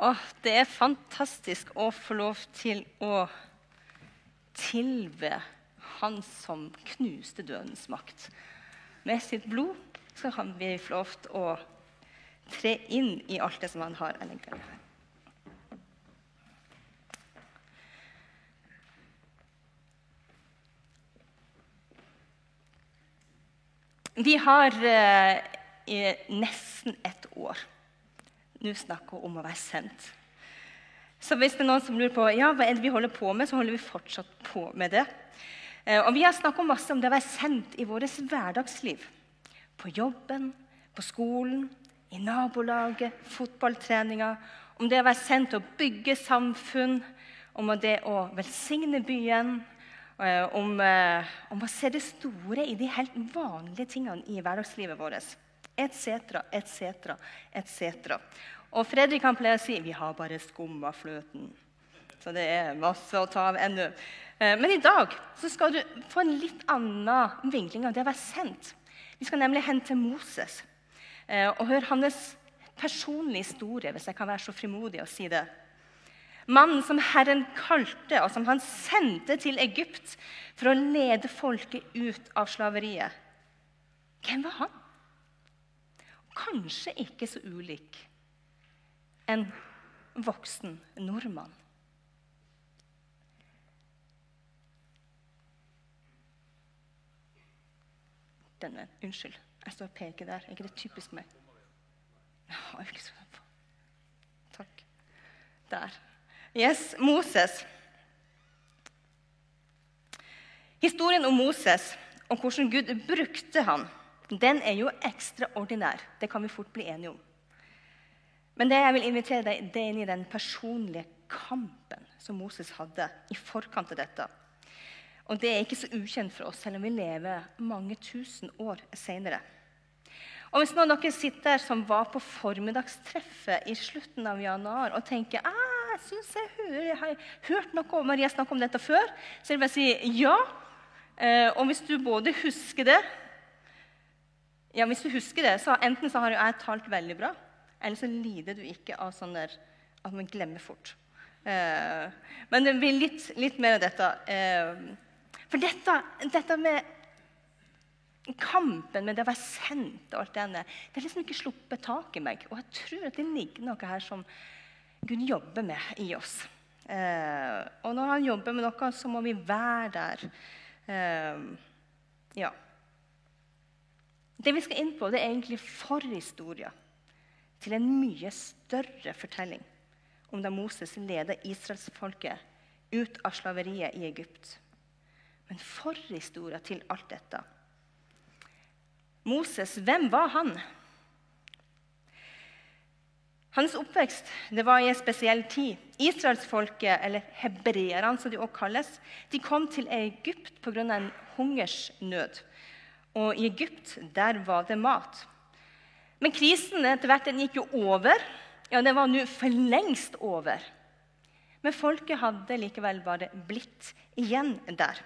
Åh, det er fantastisk å få lov til å tilbe Han som knuste dødens makt. Med sitt blod så kan vi få lov til å tre inn i alt det som han har. Vi har eh, nesten et år nå snakker hun om å være sendt. Så hvis det er noen som lurer på ja, hva er det vi holder på med, så holder vi fortsatt på med det. Eh, og Vi har snakket masse om det å være sendt i vårt hverdagsliv. På jobben, på skolen, i nabolaget, fotballtreninga. Om det å være sendt til å bygge samfunn, om det å velsigne byen. eh, Om, eh, om å se det store i de helt vanlige tingene i hverdagslivet vårt. Etc., etc., etc. Og Fredrik han pleier å si vi har bare skumma fløten. Så det er masse å ta av ennå. Eh, Men i dag skal du få en litt annen vinkling av det å være sendt. Vi skal nemlig hente Moses eh, og høre hans personlige historie, hvis jeg kan være så frimodig å si det. Mannen som Herren kalte, og som han sendte til Egypt for å lede folket ut av slaveriet. Hvem var han? Kanskje ikke så ulik en voksen nordmann. Denne, Unnskyld, jeg står og peker der. Er ikke det typisk meg? Jeg har ikke så på. Takk. Der. Yes, Moses. Historien om Moses og hvordan Gud brukte han, den er jo ekstraordinær. Det kan vi fort bli enige om. Men det jeg vil invitere deg, det er inn i den personlige kampen som Moses hadde i forkant av dette. Og det er ikke så ukjent for oss, selv om vi lever mange tusen år senere. Og hvis noen av dere sitter der som var på formiddagstreffet i slutten av januar og tenker ah, jeg synes jeg, hører, jeg har hørt noe om Maria snakke om dette før, så vil jeg si ja. Eh, og hvis du både husker det ja, hvis du husker det, så enten så har jeg talt veldig bra, eller så lider du ikke av sånn der at man glemmer fort. Eh, men det blir litt, litt mer av dette. Eh, for dette, dette med kampen med det å være sendt og alt det der, det har liksom ikke sluppet tak i meg. Og jeg tror at det ligger noe her som Gud jobber med i oss. Eh, og når han jobber med noe, så må vi være der. Eh, ja. Det vi skal inn på, det er egentlig forhistoria til en mye større fortelling om da Moses leda israelsfolket ut av slaveriet i Egypt. Men forhistoria til alt dette Moses, hvem var han? Hans oppvekst det var i en spesiell tid. Israelsfolket, eller hebreerne som de også kalles, de kom til Egypt pga. en hungersnød. Og i Egypt der var det mat. Men krisen etter hvert den gikk jo over. Ja, Den var nå for lengst over. Men folket hadde likevel bare blitt igjen der.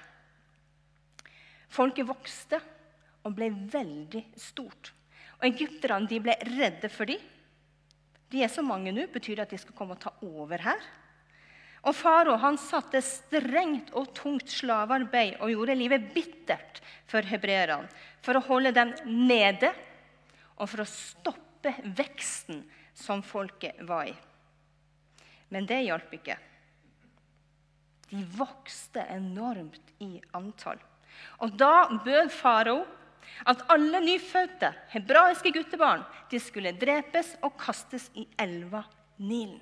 Folket vokste og ble veldig stort. Og Egypterne ble redde for dem. De er så mange nå, betyr det at de skal komme og ta over her. Og Farao han satte strengt og tungt slavearbeid og gjorde livet bittert for hebreerne. For å holde dem nede og for å stoppe veksten som folket var i. Men det hjalp ikke. De vokste enormt i antall. Og da bød farao at alle nyfødte hebraiske guttebarn de skulle drepes og kastes i elva Nilen.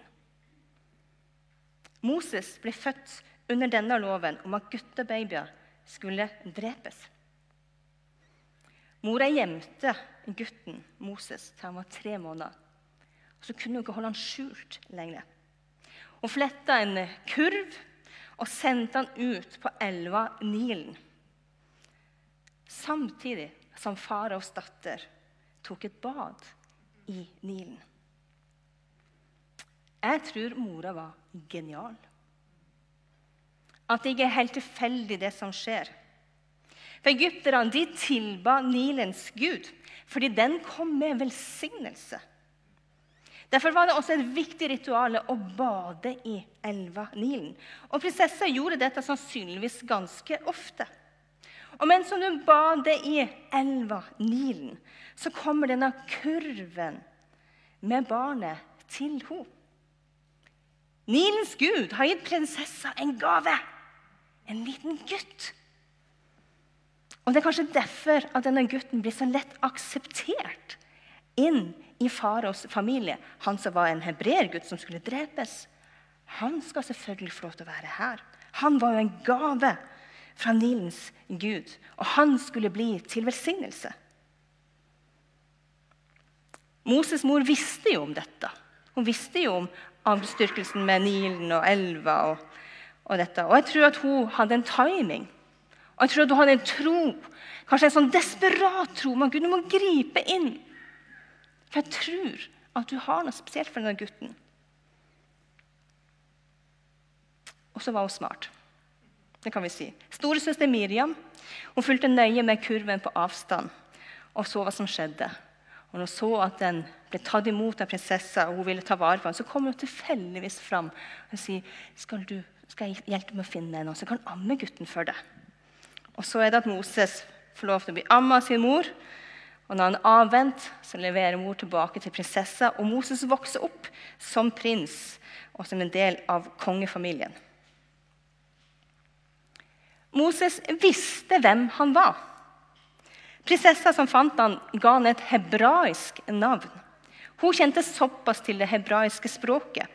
Moses ble født under denne loven om at guttebabyer skulle drepes. Mora gjemte gutten Moses til han var tre måneder. Og Så kunne hun ikke holde han skjult lenger. Hun fletta en kurv og sendte han ut på elva Nilen. Samtidig som faraos datter tok et bad i Nilen. Jeg tror mora var genial. At det ikke er helt tilfeldig, det som skjer. For Egypterne tilba Nilens gud fordi den kom med velsignelse. Derfor var det også et viktig ritual å bade i elva Nilen. Og prinsessa gjorde dette sannsynligvis ganske ofte. Og mens hun bader i elva Nilen, så kommer denne kurven med barnet til henne. Nilens gud har gitt prinsessa en gave. En liten gutt. Og Det er kanskje derfor at denne gutten blir så lett akseptert inn i faraos familie. Han som var en hebreergutt som skulle drepes. Han skal selvfølgelig få lov til å være her. Han var jo en gave fra Nilens gud, og han skulle bli til velsignelse. Moses' mor visste jo om dette. Hun visste jo om avstyrkelsen med Nilen og elva. Og, og, dette. og jeg tror at hun hadde en timing. Og jeg tror at hun hadde en tro, kanskje en sånn desperat tro. Men Gud, du må gripe inn. For jeg tror at du har noe spesielt for denne gutten. Og så var hun smart. Det kan vi si. Storesøster Miriam hun fulgte nøye med kurven på avstand og så hva som skjedde. Og når hun så at den ble tatt imot av prinsessa, og hun ville ta vare på den, så kommer hun tilfeldigvis fram og sier skal, skal jeg hjelpe med å finne noen som kan amme gutten for deg. Og så er det at Moses får lov til å bli amma av sin mor. Og når han er avvent, så leverer mor tilbake til prinsessa. Og Moses vokser opp som prins og som en del av kongefamilien. Moses visste hvem han var. Prinsessa som fant han, ga han et hebraisk navn. Hun kjente såpass til det hebraiske språket.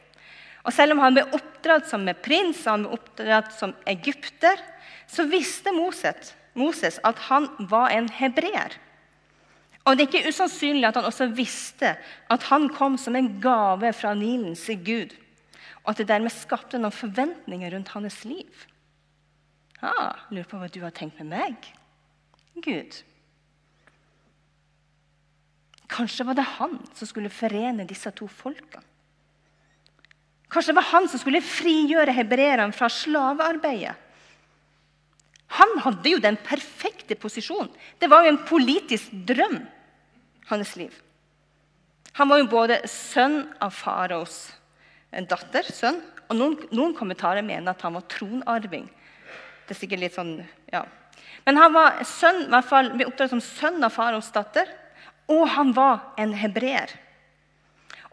Og Selv om han ble oppdratt som prins og han ble oppdratt som egypter, så visste Moses, Moses at han var en hebreer. Og Det er ikke usannsynlig at han også visste at han kom som en gave fra Nilens gud, og at det dermed skapte noen forventninger rundt hans liv. Ah, lurer på hva du har tenkt med meg, Gud. Kanskje var det han som skulle forene disse to folkene. Kanskje det var han som skulle frigjøre hebreerne fra slavearbeidet. Han hadde jo den perfekte posisjonen. Det var jo en politisk drøm hans liv. Han var jo både sønn av faraos datter, sønn, og noen, noen, kommentarer mener at han var tronarving. Det er sikkert litt sånn, ja. Men han var sønn, i hvert fall, ble oppdratt som sønn av faraos datter, og han var en hebreer.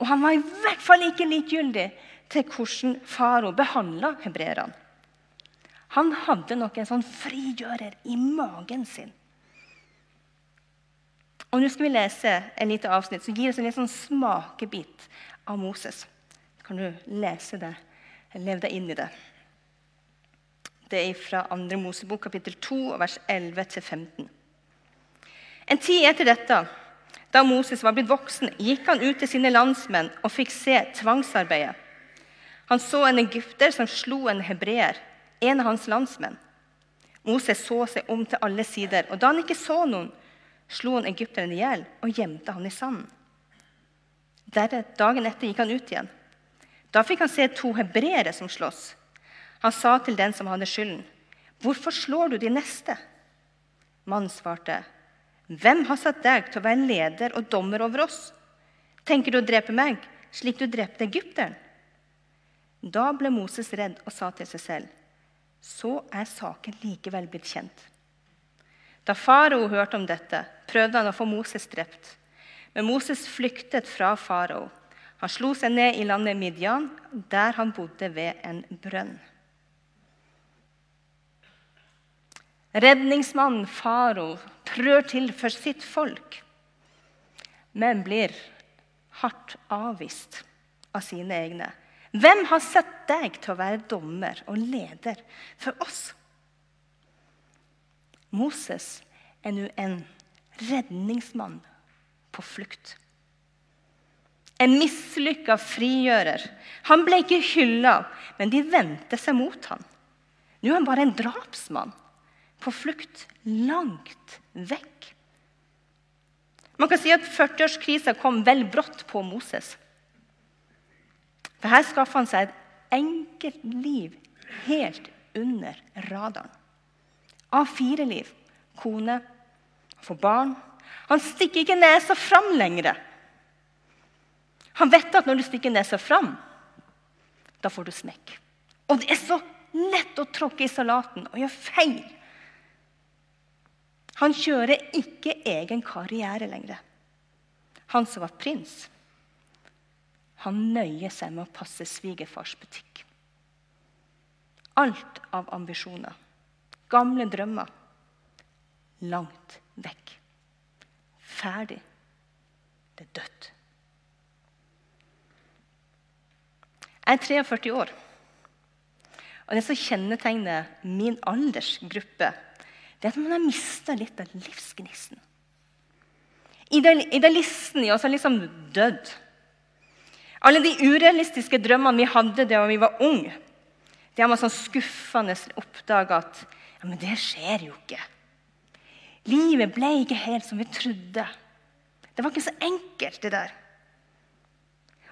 Og han var i hvert fall ikke likegyldig til hvordan faro behandla hebreerne. Han hadde nok en sånn frigjører i magen sin. Og Nå skal vi lese en lite avsnitt som gir oss en litt sånn smakebit av Moses. Kan du lese det? Lev deg inn i det. Det er fra 2. Mosebok kapittel 2, vers 11-15. En tid etter dette, da Moses var blitt voksen, gikk han ut til sine landsmenn og fikk se tvangsarbeidet. Han så en egypter som slo en hebreer, en av hans landsmenn. Moses så seg om til alle sider, og da han ikke så noen, slo han egypteren i hjel og gjemte han i sanden. Dagen etter gikk han ut igjen. Da fikk han se to hebreere som slåss. Han sa til den som hadde skylden, 'Hvorfor slår du de neste?' Mannen svarte, 'Hvem har satt deg til å være leder og dommer over oss?' 'Tenker du å drepe meg, slik du drepte egypteren?' Da ble Moses redd og sa til seg selv, 'Så er saken likevel blitt kjent.' Da farao hørte om dette, prøvde han å få Moses drept. Men Moses flyktet fra farao. Han slo seg ned i landet Midian, der han bodde ved en brønn. Redningsmannen farao trør til for sitt folk, men blir hardt avvist av sine egne. Hvem har sett deg til å være dommer og leder for oss? Moses er nå en redningsmann på flukt. En mislykka frigjører. Han ble ikke hylla, men de vendte seg mot ham. Nå er han bare en drapsmann på flukt langt vekk. Man kan si at 40-årskrisa kom vel brått på Moses. For Her skaffa han seg et enkelt liv helt under radaren. A4-liv. Kone, får barn. Han stikker ikke nesa fram lenger. Han vet at når du stikker nesa fram, da får du smekk. Og det er så lett å tråkke i salaten og gjøre feil. Han kjører ikke egen karriere lenger. Han som var prins, han nøyer seg med å passe svigerfars butikk. Alt av ambisjoner, gamle drømmer, langt vekk. Ferdig. Det er dødt. Jeg er 43 år. Og Det som kjennetegner min aldersgruppe, det er at man har mista litt av livsgnisten. Idealisten i oss har liksom dødd. Alle de urealistiske drømmene vi hadde da vi var unge, det har man sånn skuffende oppdaga at ja, men det skjer jo ikke. Livet ble ikke helt som vi trodde. Det var ikke så enkelt, det der.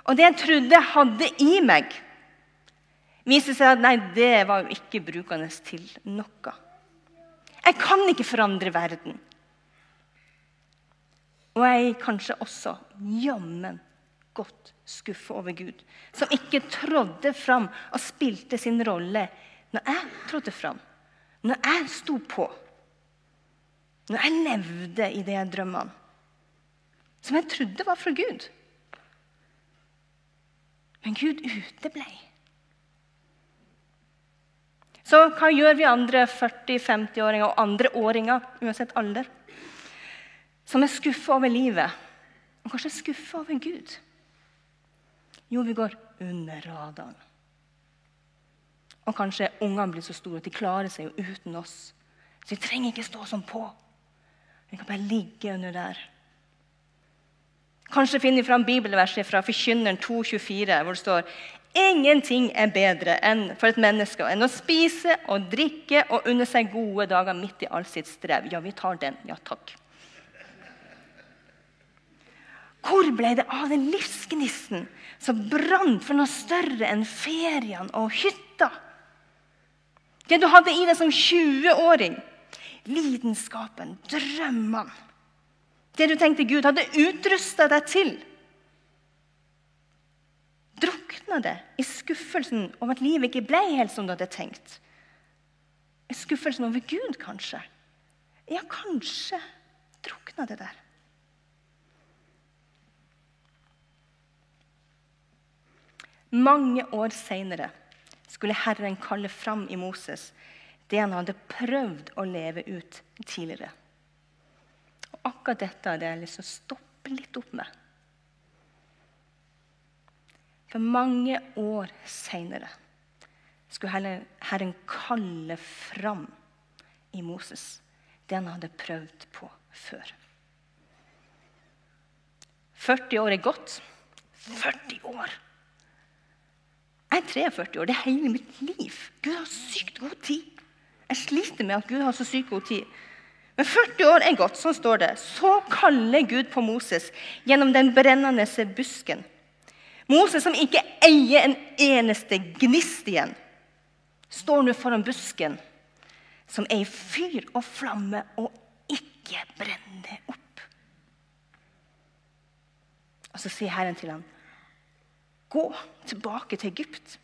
Og det jeg trodde jeg hadde i meg, viste seg at nei, det var jo ikke brukende til noe. Jeg kan ikke forandre verden. Og jeg er kanskje også jammen godt skuffa over Gud, som ikke trådde fram og spilte sin rolle når jeg trådte fram, når jeg sto på, når jeg levde i de drømmene som jeg trodde var fra Gud. Men Gud uteblei. Så hva gjør vi andre 40-50-åringer og andre åringer, uansett alder, som er skuffa over livet, og kanskje skuffa over Gud? Jo, vi går under radaren. Og kanskje ungene blir så store at de klarer seg jo uten oss. Så vi trenger ikke stå sånn på. Vi kan bare ligge under der. Kanskje finner vi fram bibelverset fra Forkynneren 2,24, hvor det står Ingenting er bedre enn for et menneske enn å spise og drikke og unne seg gode dager midt i all sitt strev. Ja, vi tar den. Ja, takk. Hvor ble det av den livsgnisten som brant for noe større enn feriene og hytta? Det du hadde i deg som 20-åring. Lidenskapen, drømmene. Det du tenkte Gud hadde utrusta deg til. Drukna det i skuffelsen over at livet ikke ble helt som du hadde tenkt? I skuffelsen over Gud, kanskje? Ja, kanskje drukna det der. Mange år seinere skulle Herren kalle fram i Moses det han hadde prøvd å leve ut tidligere akkurat dette hadde jeg lyst til å stoppe litt opp med. For mange år seinere skulle Herren kalle fram i Moses det han hadde prøvd på før. 40 år er gått. 40 år! Jeg er 43 år. Det er hele mitt liv. Gud har sykt god tid. Jeg sliter med at Gud har så sykt god tid. Men 40 år er gått, sånn står det. Så kaller Gud på Moses gjennom den brennende busken. Moses, som ikke eier en eneste gnist igjen, står nå foran busken, som er i fyr og flamme og ikke brenner opp. Og så sier Herren til ham, 'Gå tilbake til Egypt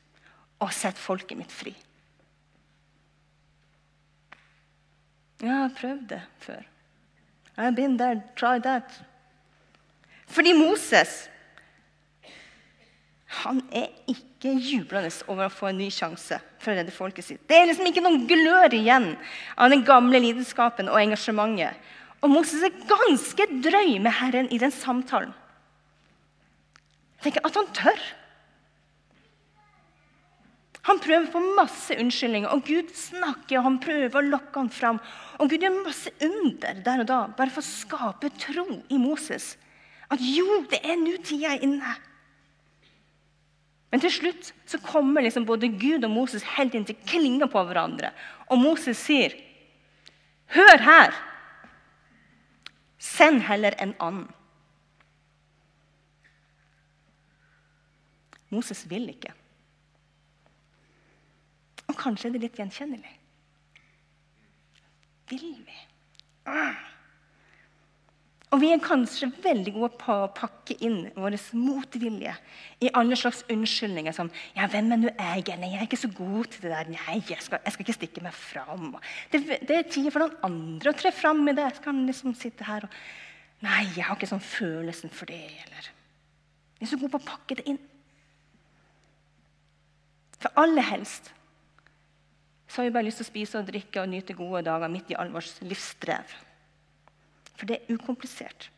og sett folket mitt fri.' Jeg har prøvd det før. I've been there, tried that. Fordi Moses han er ikke jublende over å få en ny sjanse for å redde folket sitt. Det er liksom ikke noen glør igjen av den gamle lidenskapen og engasjementet. Og Moses er ganske drøy med Herren i den samtalen. Jeg tenker At han tør. Han prøver på masse unnskyldninger, og Gud snakker og han prøver å lokke ham fram. Og Gud gjør masse under der og da, bare for å skape tro i Moses. At jo, det er nå tida er inne. Men til slutt så kommer liksom både Gud og Moses helt inn til klinga på hverandre. Og Moses sier, 'Hør her! Send heller en annen.' Moses vil ikke. Og kanskje er det litt gjenkjennelig. Vil vi? Ah. Og vi er kanskje veldig gode på å pakke inn vår motvilje i alle slags unnskyldninger. Som ja, 'Hvem er nå jeg?' 'Nei, jeg er ikke så god til det der.' 'Nei, jeg skal, jeg skal ikke stikke meg fram.' Det, det er tid for noen andre å tre fram i det. Jeg kan liksom sitte her og 'Nei, jeg har ikke sånn følelsen for det.' Eller Vi er så gode på å pakke det inn. For aller helst så har vi bare lyst til å spise og drikke og nyte gode dager midt i all vår livsstrev. For det er ukomplisert.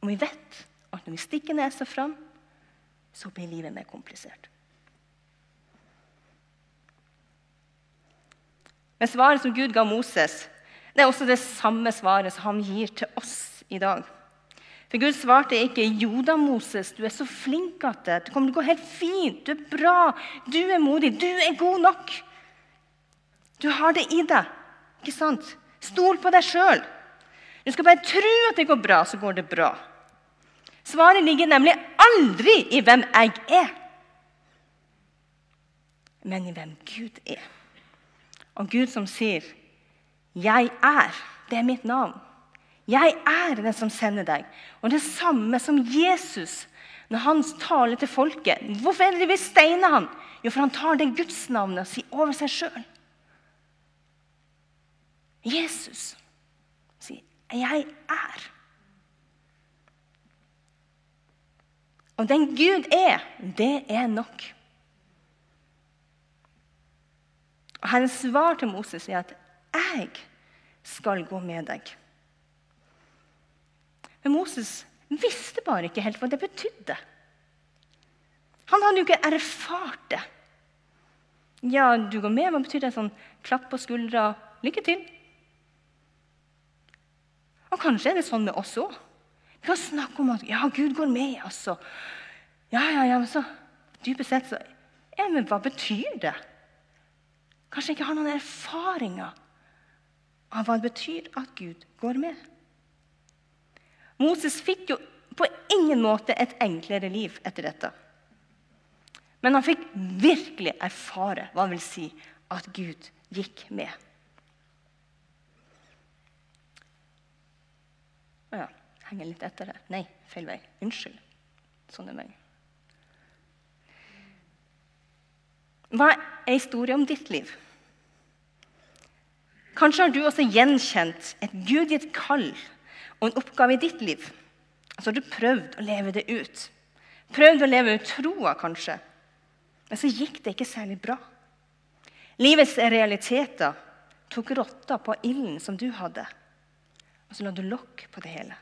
Og vi vet at når vi stikker nesa fram, så blir livet mer komplisert. Men svaret som Gud ga Moses, det er også det samme svaret som han gir til oss i dag. For Gud svarte ikke 'Jo da, Moses, du er så flink at det, det kommer til å gå helt fint. Du er bra. Du er modig. Du er god nok.' Du har det i deg. Ikke sant? Stol på deg sjøl. Du skal bare tro at det går bra, så går det bra. Svaret ligger nemlig aldri i hvem jeg er, men i hvem Gud er. Og Gud som sier, 'Jeg er', det er mitt navn. Jeg er den som sender deg. Og det samme som Jesus når han taler til folket. Hvorfor er det de vil steine han? Jo, for han tar det gudsnavnet og sier over seg sjøl. Jesus 'Jeg er'. Og den Gud er, det er nok. Og Herrens svar til Moses er at 'jeg skal gå med deg'. Men Moses visste bare ikke helt hva det betydde. Han hadde jo ikke erfart det. Ja, du går med, hva betyr det? Sånn klapp på skuldra, lykke til. Og kanskje er det sånn med oss òg. Vi kan snakke om at ja, Gud går med oss. Og, ja, ja, ja, men så dypest sett så ja, Men hva betyr det? Kanskje jeg ikke har noen erfaringer av hva det betyr at Gud går med. Moses fikk jo på ingen måte et enklere liv etter dette. Men han fikk virkelig erfare hva det vil si at Gud gikk med. Å ja, henger litt etter det. Nei, feil vei. Unnskyld. Sånn er meg. Hva er historien om ditt liv? Kanskje har du også gjenkjent et gudgitt kall og en oppgave i ditt liv. Så har du prøvd å leve det ut. Prøvd å leve ut troa, kanskje. Men så gikk det ikke særlig bra. Livets realiteter tok rotta på ilden som du hadde og så la du lokk på det hele.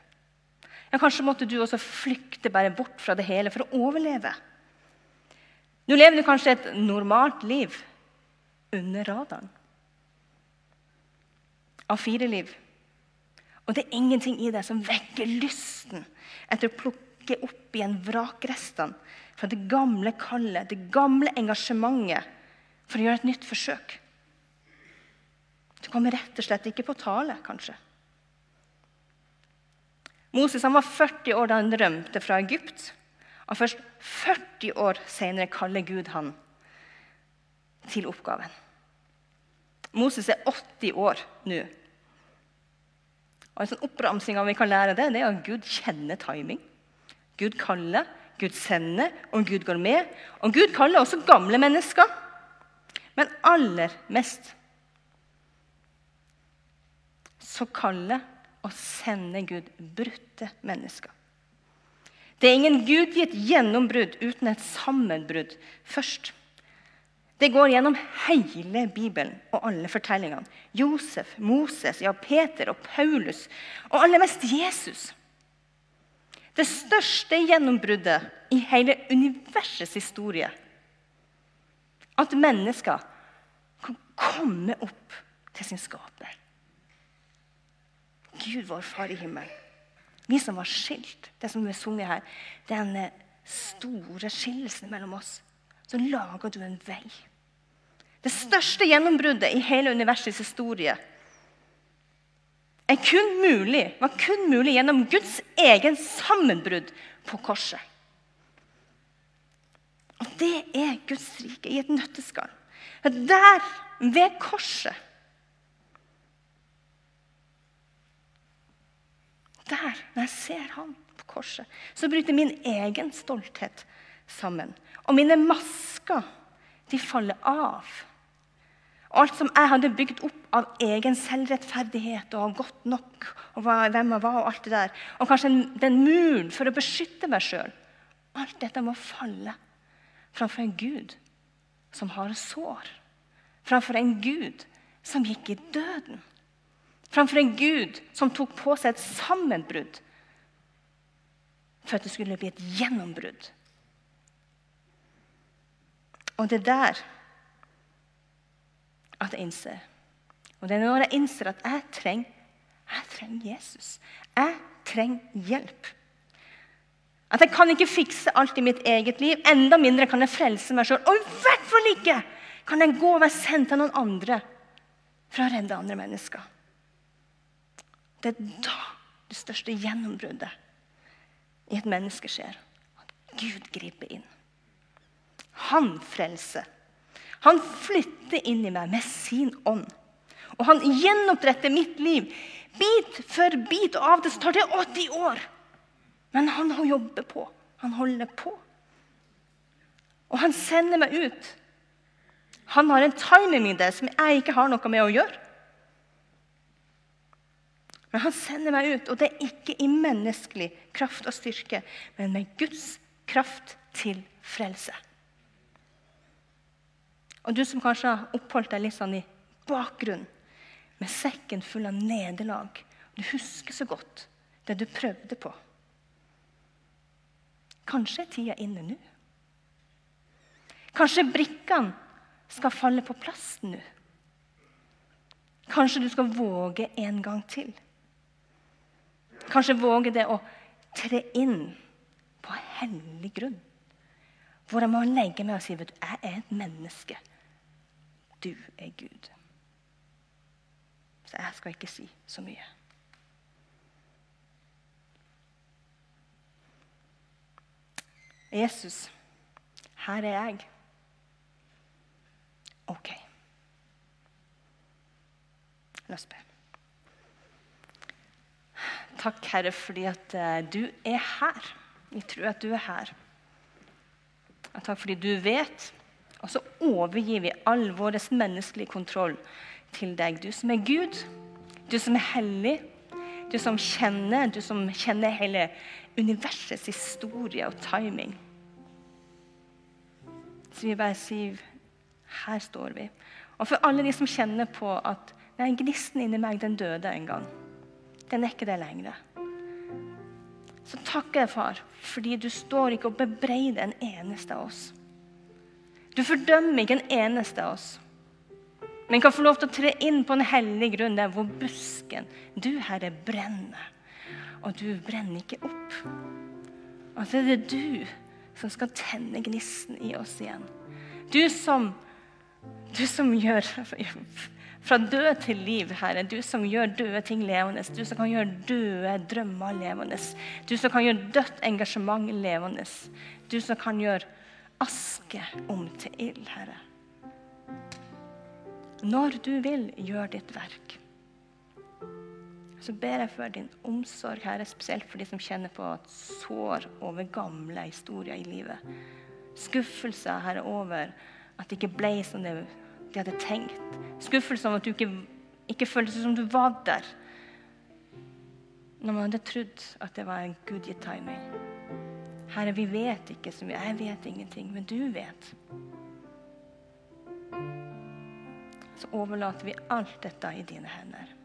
Ja, Kanskje måtte du også flykte bare bort fra det hele for å overleve. Nå lever du kanskje et normalt liv under radaren. Av fire liv. Og det er ingenting i deg som vekker lysten etter å plukke opp igjen vrakrestene fra det gamle kallet, det gamle engasjementet, for å gjøre et nytt forsøk. Du kommer rett og slett ikke på tale, kanskje. Moses var 40 år da han rømte fra Egypt. Og først 40 år senere kaller Gud han til oppgaven. Moses er 80 år nå. Og En sånn oppramsing av vi kan lære det, det er at Gud kjenner timing. Gud kaller, Gud sender, og Gud går med. Og Gud kaller også gamle mennesker. Men aller mest så kaller å sende Gud brutte mennesker. Det er ingen gudgitt gjennombrudd uten et sammenbrudd først. Det går gjennom hele Bibelen og alle fortellingene. Josef, Moses, ja, Peter og Paulus, og aller mest Jesus. Det største gjennombruddet i hele universets historie. At mennesker kan komme opp til sin skaper. Gud, vår Far i himmelen. Vi som var skilt, det som vi sunget her, den eh, store skillelsen mellom oss, så lager du en vei. Det største gjennombruddet i hele universets historie kun mulig, var kun mulig gjennom Guds egen sammenbrudd på korset. Og det er Guds rike i et nøtteskall. Der, ved korset, der, når jeg ser han på korset, så bryter min egen stolthet sammen. Og mine masker, de faller av. Alt som jeg hadde bygd opp av egen selvrettferdighet og godt nok, og hvem jeg var, og alt det der, og kanskje den muren for å beskytte meg sjøl Alt dette må falle framfor en Gud som har sår. Framfor en Gud som gikk i døden. Framfor en Gud som tok på seg et sammenbrudd for at det skulle bli et gjennombrudd. Og det er der at jeg innser. Og det er når jeg innser at jeg trenger, jeg trenger Jesus. Jeg trenger hjelp. At jeg kan ikke fikse alt i mitt eget liv. Enda mindre kan jeg frelse meg sjøl. Og i hvert fall ikke kan jeg gå og være sendt til noen andre for å redde andre mennesker. Det er da det største gjennombruddet i et menneske skjer. At Gud griper inn. Han frelser. Han flytter inn i meg med sin ånd. Og han gjenoppretter mitt liv bit for bit. Og av det så tar det 80 år. Men han jobber på. Han holder på. Og han sender meg ut. Han har en timing i det som jeg ikke har noe med å gjøre. Men han sender meg ut, og det er ikke i menneskelig kraft og styrke, men med Guds kraft til frelse. Og du som kanskje har oppholdt deg litt sånn i bakgrunnen, med sekken full av nederlag Du husker så godt det du prøvde på. Kanskje er tida inne nå. Kanskje brikkene skal falle på plass nå. Kanskje du skal våge en gang til. Kanskje våge det å tre inn på hellig grunn. Hvor jeg må legge meg og si du, jeg er et menneske. Du er Gud. Så jeg skal ikke si så mye. Jesus, her er jeg. OK. La oss be. Takk, Herre, fordi at eh, du er her. Vi tror at du er her. Og takk fordi du vet. Og så overgir vi all vår menneskelige kontroll til deg. Du som er Gud, du som er hellig, du som kjenner, du som kjenner hele universets historie og timing. Så vi bare sier her står vi. Og for alle de som kjenner på at nei, gnisten inni meg den døde en gang. Den er ikke det lenger. Så takker jeg, far, fordi du står ikke og bebreider en eneste av oss. Du fordømmer ikke en eneste av oss. Men kan få lov til å tre inn på en hellig grunn der hvor busken, du Herre, brenner. Og du brenner ikke opp. Og så er det du som skal tenne gnisten i oss igjen. Du som, du som gjør fra død til liv, Herre. Du som gjør døde ting levende. Du som kan gjøre døde drømmer levende. Du som kan gjøre dødt engasjement levende. Du som kan gjøre aske om til ild, Herre. Når du vil, gjør ditt verk. Så ber jeg for din omsorg, Herre, spesielt for de som kjenner på et sår over gamle historier i livet. Skuffelser, Herre, over at det ikke ble som det de hadde tenkt. Skuffelse over at du ikke, ikke føltes som du var der. Når man hadde trodd at det var en gudgitt timing. Herre, vi vet ikke så mye. Jeg vet ingenting, men du vet. Så overlater vi alt dette i dine hender.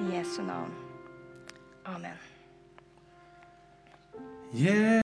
I Jesu navn. Amen. Yeah.